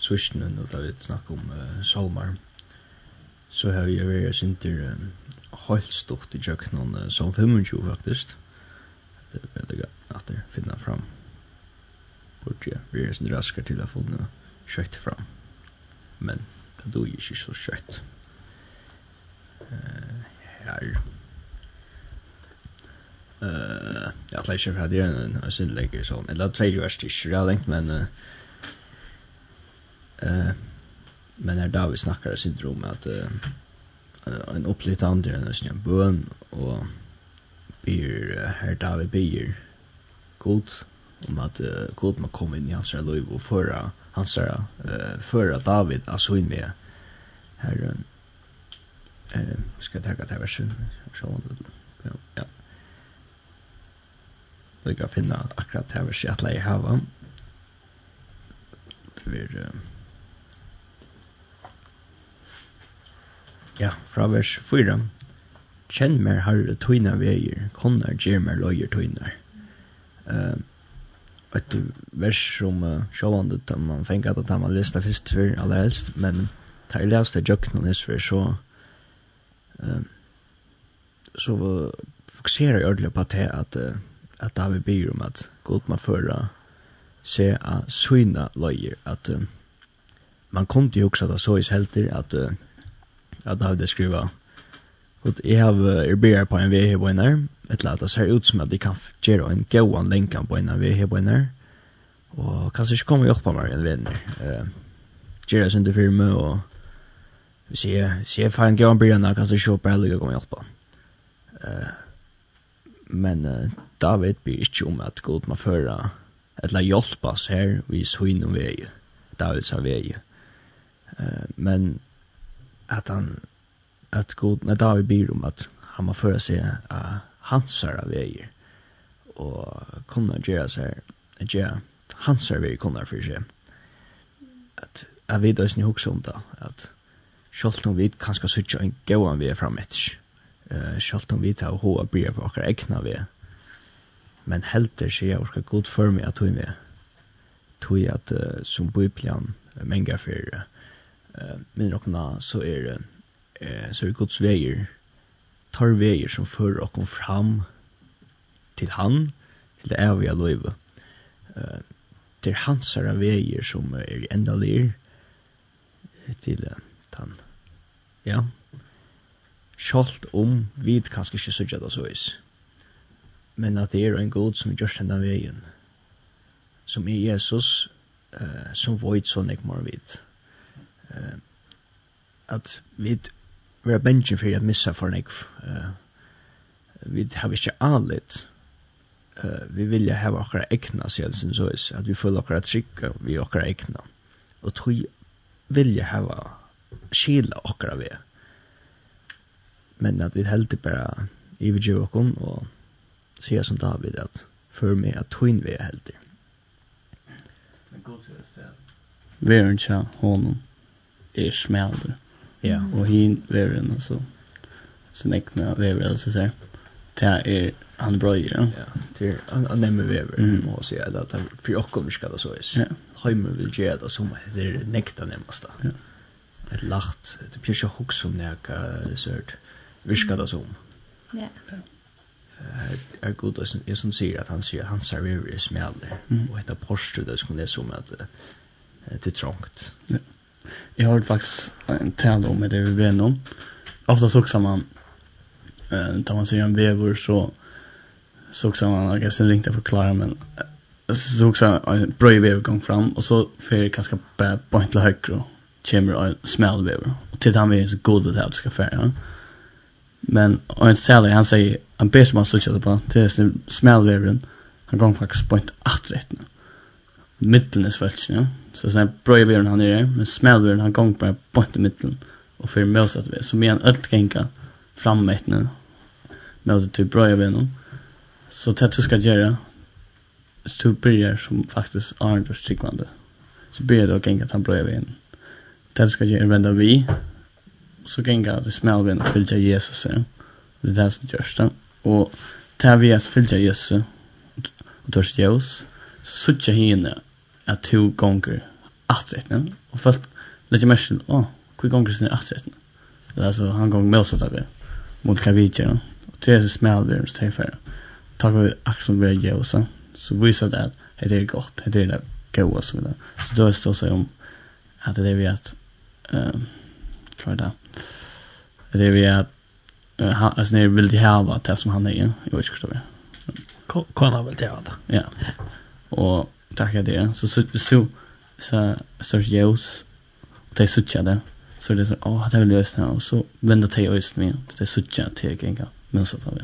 trusjene, nå da vi snakker om uh, salmar, så har vi vært sinter um, helt stort i kjøkkenen, uh, som 25 faktisk. Det er veldig gøy at jeg finner fram. Burde jeg være sinter raskere til å få noe kjøtt fram. Men det er jo ikke så kjøtt. Uh, her... Uh, jeg tror ikke for at jeg er en, en, en, en, en, en, en, en, en, en, en, en, Eh men när David snackar syndrom att uh, en upplevt andra än en bön och ber herr David ber god om att uh, god man kommer in i hans liv och föra hans uh, föra David alltså in med herren eh ska jag tacka till versen? Så ja Det kan finna akkurat här vi ska lägga här. Det blir ja, fra vers 4. Kjenn mer herre tøyna veier, konnar gjer mer løyer tøynar. Uh, et vers som uh, sjåvande, da man fengt at man lesta først for aller helst, men ta i lest det jøkken og nisver, så uh, så uh, fokuserer jeg ordentlig på det at, uh, at David har byr om at god man fører se a syna løyer, at uh, man kom til å huske at det så i helter, at uh, at jeg hadde skrivet at jeg har erberer på en vei på en her, et eller annet det ser ut som at jeg kan gjøre en gåan lenkan på en vei på en her, og kanskje ikke kommer hjelpa meg en vei her. Gjøre sin til firme, og hvis jeg, hvis jeg får en gåan brygjene, kanskje ikke hjelpa jeg kommer hjelpa. Men uh, David blir ikke om at god må føre et eller hjelpa oss her, vi så innom vei, David sa vei. Uh, Men at han at god når David ber om at han må föra sig uh, hansar av väger och kunna göra så gjøre att göra hansar väger kunna för sig att jag vet att ni också om det at selv om vi kanskje sitte en gåan vi er fram etter. Uh, selv om vi tar hoa bryr på akkurat egna vi. Men helter sier jeg orka god for meg at hun vi. Tog at uh, som biblian menga for uh, eh men rockna så är eh så är Guds vägar tar vägar som för och kom fram till han till det eviga livet. Eh till hans ära vägar som är ända ler till han. Ja. Skolt om vid kanske inte så jätte så is. Men att det är en god som just den vägen. Som är Jesus eh som void sån jag mer vid eh, at vi er bensjen for at missa for nek Uh, vi har ikke anlitt Uh, vi vilja hava okkara egna sjelsen så is, at vi føler okkara trygga vi okkara ekna. og tog vilja hava skila okkara vi men at vi heldig bara ivergjiv okkon og sier som David at for meg at tog vi er heldig Men god sier det sted Vi er ikke honom er smalere. Ja. Og hin veren og Så nekna vever altså så. Ta er han brøyer. Ja. Til han han nemmer vever og så er det at for okkom vi skal så is. Ja. Heimer vil gjøre det som det er nekta nemmast. Ja. Et lacht, det blir ikke hukk som nek sørt. Virka det som. Ja. Er god og jeg som sier at han sier han serverer smaler. Og etter porstret det som det som at det er trångt. Ja jag har faktiskt en tand om det vi vet om. Ofta så också man eh tar man sig en vevor så så också man jag sen ringte förklara men så också en bra vev gång fram och så för ganska bad point till höger kommer en smäll vev och till han är så god det här ska färja. Men och en sälj han säger en bäst man söker på till smäll vevren han går faktiskt point 8 rätt nu. Mittelnes fältsen, ja. Så sån här bröjbyrån han är där, men smällbyrån han gång bara bort i mitten och för motsatt väg. Så medan ölt gänka fram med nu mot till bröjbyrån. Så det du ska göra så du börjar som faktiskt är inte strikvande. Så börjar du att gänka till bröjbyrån. Det du ska göra vända vi så gänka till smällbyrån och följa Jesus. Det är det som görs det. Och tar vi att följa Jesus och törs Jesus så suttja hinner att to gonger aträtten och fast lägger mer till åh hur gånger Det er alltså han gong med oss att det mot kaviche och det är så smäll där så träffar tar vi axeln med jag så så visar det at det er godt, det er det gode og så videre. så då står det om at det er vi at, att hva er det det er vi at, uh, han altså, när vill det här vara det som han er, jeg vet ikke hva det er. jag kan han väl det ja og takk er det så så så störst ljus och det suttjar det så det är så åh det här vill jag ösna och så vänder de ösna med det är suttjar till jag gänga men så tar vi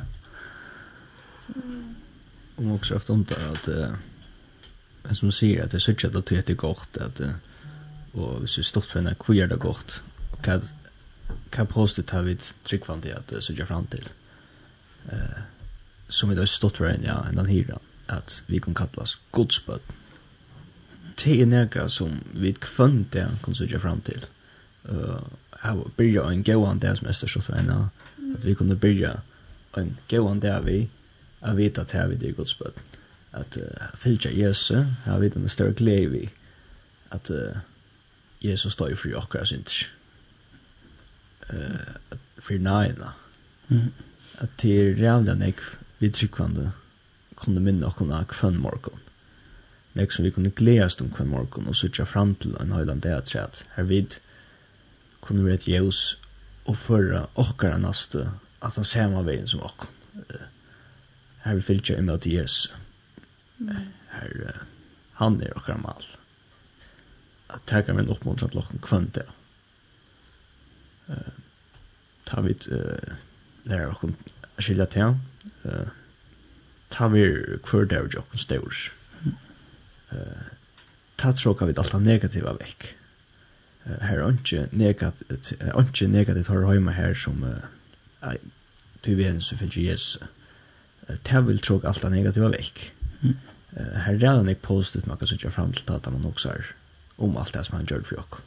om också haft ont att uh, som säger att det suttjar det till det är gott att uh, och hvis vi stått för en kvar det gott? Och kan kan postet har vi tryckvande att suttjar fram till eh som vi då stått för en ja en den hyran att vi kan kallas godsböd det er nega som vi kvann det kan sutja fram til. Uh, jeg byrja en gåan det som Esther stått for henne, at vi kunne byrja en gåan det vi a vita at her vi det er godsbøtt. At uh, fylja Jesu, her vi den større glede vi, at uh, Jesus står i fri okkar synder. Uh, fri nægna. Mm. At det er rævlig nek vi tryggvande kunne minne okkona kvann morgon nek som vi kunne gledast om kvann morgon og sutja fram til en høyland det at sæt. Her vid kunne vi et jævs og føra okkara naste at han sæma veien som okkon. Her vi fylgja i møte Jesu. Her, han er okkara mal. At teka min oppmuntra til okkon kvann det. Ta vi lærer okkon skilja til han. Ta vi hver dag okkon stårs eh, ta tråka vid alla negativa veck. Eh, her er ikke negativt, ikke negativt har høyma her som eh, du vet så finnes Jesus. Ta vil tråka alla negativa veck. Mm. Eh, her er det ikke positivt man kan sitte fram til at man også er om alt det som han gjør for oss.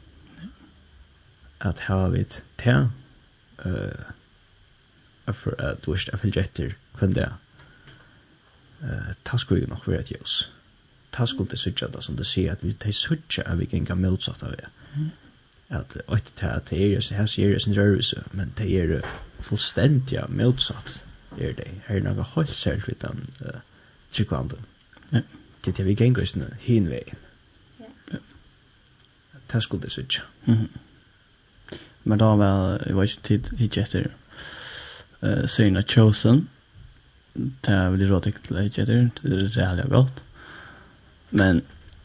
At her har vi ta uh, for at du ikke er fyllt etter hvem det er. Eh, ta skulle jo nok være et ljøs. Mm ta skulle det sutja det som det sier at vi tar sutja at vi genga motsatt av det at åtte ta at det er her sier det sin rørelse men det er fullstendig motsatt er det her er noe helt særlig vidt den uh, tryggvande det er vi genga sin Ja. ta skulle det sutja men da var jeg var ikke tid hit etter uh, Sina Chosen det er veldig råd til hit etter det er veldig godt Men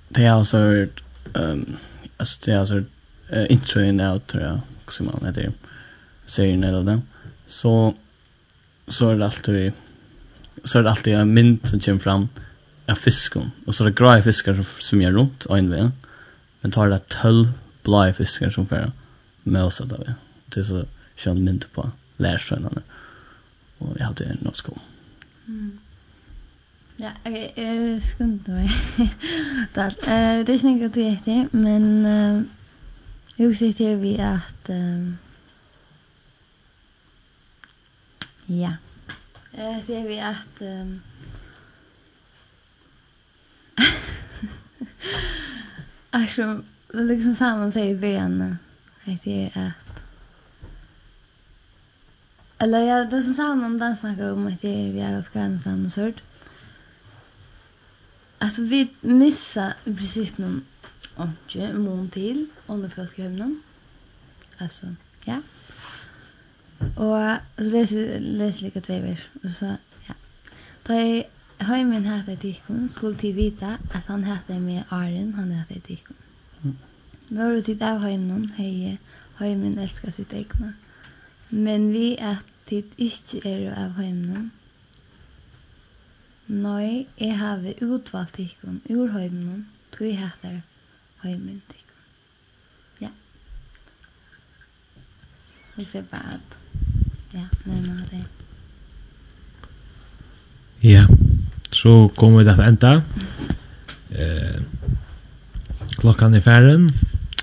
det har så ehm alltså det har så uh, intro in out tror jag också man heter serien eller det Så så är det alltid så är det alltid en mynd som kommer fram av fiskon. Och så är det gråa fiskar som svimmar runt och invägen. Men tar det tölv blå fiskar som får med oss av det. Det är så skönt mynd på lärsönarna. Och jag hade något skål. Mm. Ja, okej, okay, eh skunt då. Tal. Eh det är inte att du vet men eh jag ser till vi att ehm Ja. Eh ser vi att ehm Alltså, liksom samman säger vi igen. Jag ser att Eller ja, det som samman där snackar om att det är vi är Afghanistan och sådär. Alltså vi missar i princip någon omtje, mån till, under folk. Alltså, ja. Och så läser, läser lika två vers. Och så, ja. Ta i höjmen här till tikkun, skulle till vita att han heter med Arin, han heter tikkun. Mm. Vår tid av höjmen, hej, höjmen älskar sitt egna. Men vi att tid inte är av hemmen nei jeg eg utvalgt útvalt ur úr tog jeg heter heimurin tykkum ja hugsi bare at ja nevna det. Ja, så kommer vi til at enda. Eh, klokkan er færen.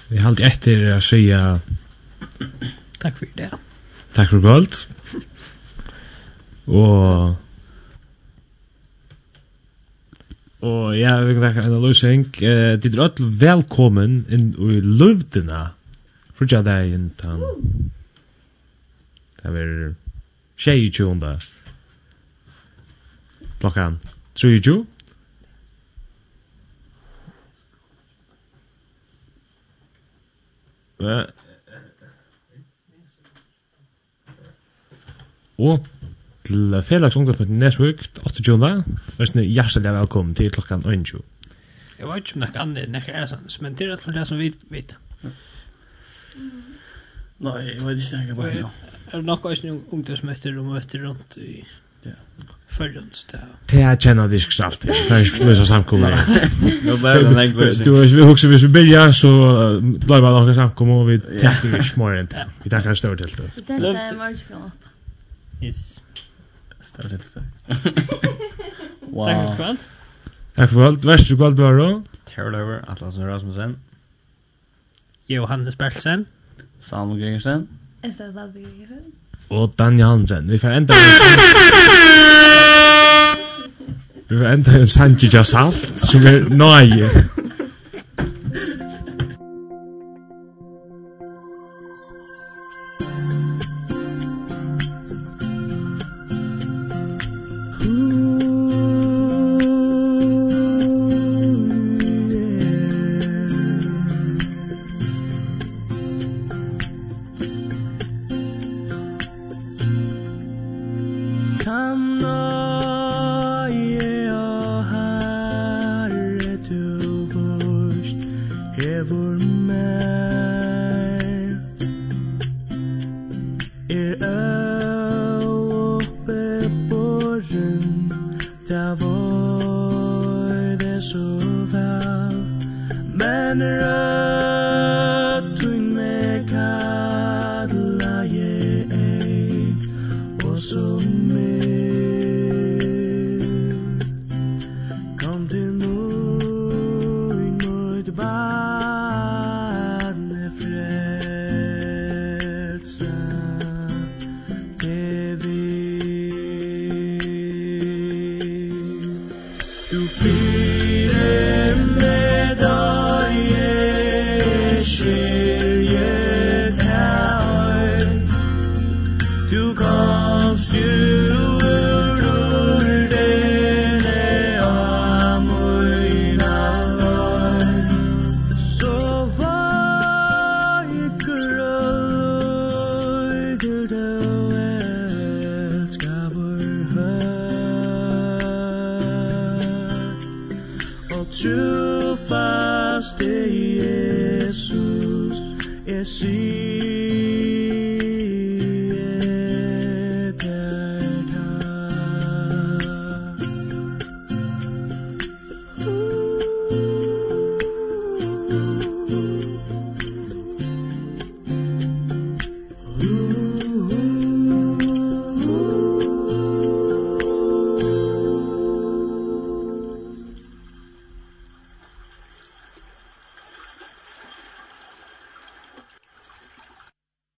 Vi har alltid etter å skje... Takk for det. Takk for godt. Og... Og ja, vi kan takke Anna Løsing. Uh, Ditt er ødel velkommen inn i løvdina. det er inn tann. Det er tjej i tjonda. Klokkan. Tror i tjo? Og til Felix Ungdomspunkt Nesvik, 8. jula. Værsne hjertelig velkommen til klokkan 21. Jeg vet ikke om det er annet, kan det er sånn, men det er alt for det som vi vet. Nei, jeg vet ikke hva bare nå. Er det nok også noen ungdomsmøtter og møter rundt i Førjons, det er... Det er kjennet disk salt, det er ikke løsa samkommer. Nå ble det en engløsning. Du, vi husker, hvis vi byrja, så blir man noen samkommer, og vi takker ikke mer enn det. Vi takker større til det. Det er det morgen klokka Yes. Større tiltak. wow. Takk for kveld. Takk for kvöld. Vestur kvöld var då. Terrolöver, Atlasen Rasmussen. Johannes Bertelsen. Salmo Gregersen. Estad Salmo Gregersen. Og Daniel Hansen. Vi får enda... Vi får enda en Sanji Jasalt, som er nøye. come